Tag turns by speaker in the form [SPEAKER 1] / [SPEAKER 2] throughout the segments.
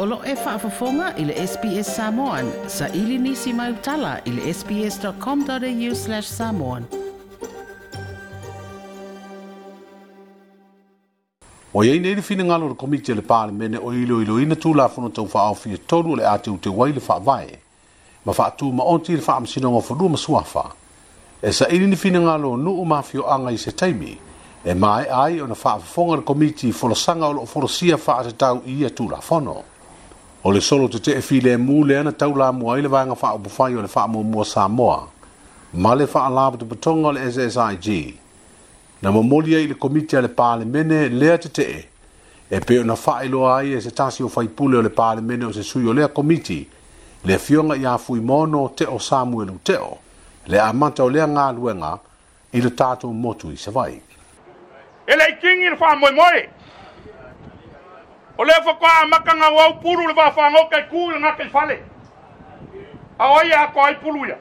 [SPEAKER 1] Olo e whaafafonga i le SPS Samoan. Sa ili nisi mai utala i le sps.com.au slash samoan. O yei neiri fina ngalo le komitia le pāle mene o ilo ilo ina tūla funo tau whaau fia tolu le ate ute wai le whaavae. Ma whaatū ma onti le whaamsino ngofo lua masuafa. E sa ili ni fina ngalo nu umafio anga i se taimi. E mai ai ona whaafafonga le komitia fola sanga o lo forosia whaatatau i atula funo o le solo te e file mu le ana tau la mua le vanga wha upu whai o le wha mua mua Samoa ma le wha alaba tu putonga le SSIG na mo moli ai le komitea le pale mene lea te tee e peo na wha iloa ai e se tasi o whai o le pale mene o se sui o lea komiti le fionga i a fui mono te o Samuel Uteo
[SPEAKER 2] le
[SPEAKER 1] amata
[SPEAKER 2] o lea
[SPEAKER 1] ngā luenga i le tātou motu i se vai.
[SPEAKER 2] Ele kingi le wha moe moe! o le fakaamaka gauau pulu le fafagau kaikū na que fale A oia ai pulu ia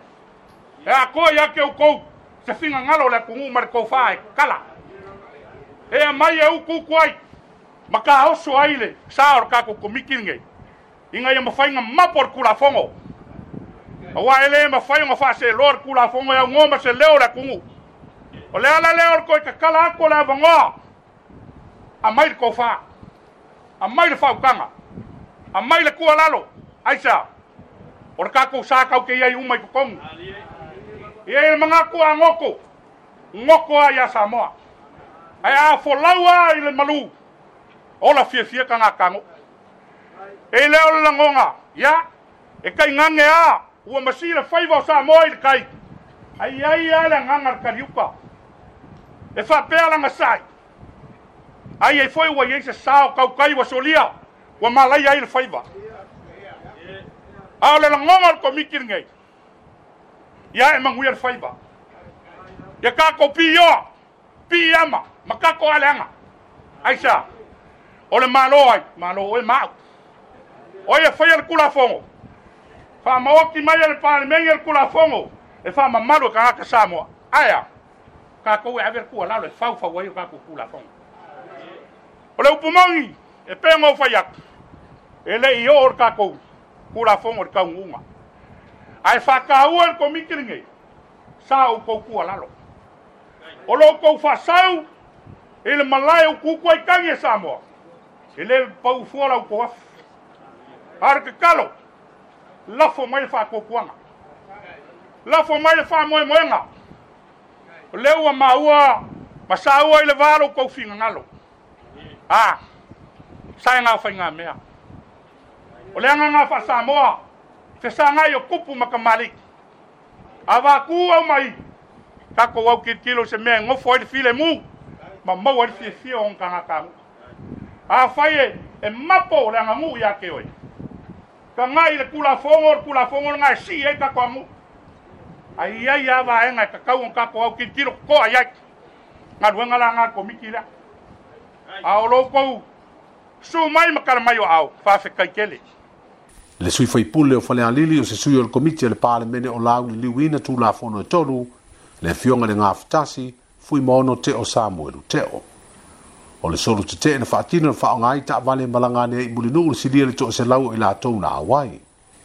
[SPEAKER 2] e ako que ke ukou se figagalo o le akugū marco le Kala. e a mai e ukuku ai ma kaoso ai le sa o le kakokomikiligei i gaia mafaiga mapo o le kulafogo aua e lē fa oga lor kula kulafogo e augo ma se leo o le akugū o le ala lea o le a kakala ako o le avagoa amai le koufā a mai le whaukanga, a mai le kua lalo, aisa, o re saka sākau ke iai umai ko kongu. Ia e mga kua ngoko, ngoko a ia Samoa. Ai a folaua i le malu, o la fie fie kanga kango. E leo le langonga, ia, e kai ngange a, ua masira faiwa o Samoa i le kai. Ai ai ai le nganga kariuka. E fa pēlanga sai. Ai ai ai foi o ai se sao kau kai wa solia wa malai ai le faiva a ah, le ngongal ko mikir ngai ya e mangu ia le faiva ya ka ko pi yo pi ama maka ko alanga ai sa o le malo ai malo o ma o ia foi al kula fongo fa ma o ki mai al pal men al kula fongo e fa ma malo e ka ka samo aya ka ko ia ver ko la le fa fa wa ka ko kula fongo O le upo mongi, e pe ngau fai aku. E le i o kakou, kura fongo le kau ngunga. A e whaka hua le komitiringe, sa au kou kua lalo. O lo kou fasau, e le malai au kukua i tangi e Samoa. E le pau fuala au kou afu. Ar ke kalo, lafo mai le whaka kua Lafo mai le whaka moe moenga. Leua maua, masaua i le varo kou finga ngalo. Leua a ah, sai nga fa nga me a o le nga nga fa sa mo fe sa nga yo kupu ma ka malik a va ku o mai ka ko wa ki kilo se me ngo fo de file mu ma mo wa fi fi on ka nga ka a fa ye e mapo le nga mu ya ke oi ka nga ile kula fongor kula fongor nga si e ka ko mu ai ai ya va e nga ka ka un ka ko ki tiro ko ai ai nga duenga la nga ko mi kila a o lo kou su mai makara mai o au fa fe kai kele
[SPEAKER 1] le sui foi pulle o fale alili o
[SPEAKER 2] se
[SPEAKER 1] sui o le komiti le pale mene o lau li wina tu la fono e tolu le fionga le ngafutasi fui mono te o Samuel teo o le solo te te na fatina fa nga ita vale malanga ne i mulinu o si le to se lau i la tou na awai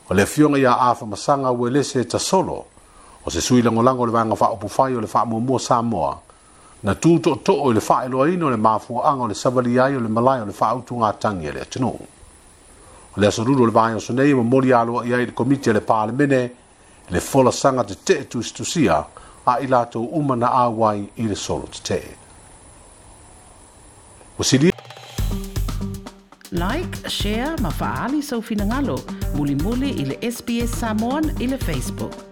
[SPEAKER 1] o le fionga ya afa masanga wele se ta solo o se sui le ngolango le vanga fa o pufai o le fa mo mo Samoa na tu to to o le fa lo ino le mafu anga le savali ai le malai le fa tu nga tangi le tino le asuru le vai so nei mo mori alo ia il comite le palmene le fola sanga te te tu sia a ilato umana awai i le solo te o like share ma faali so ngalo muli muli ile sps samon ile facebook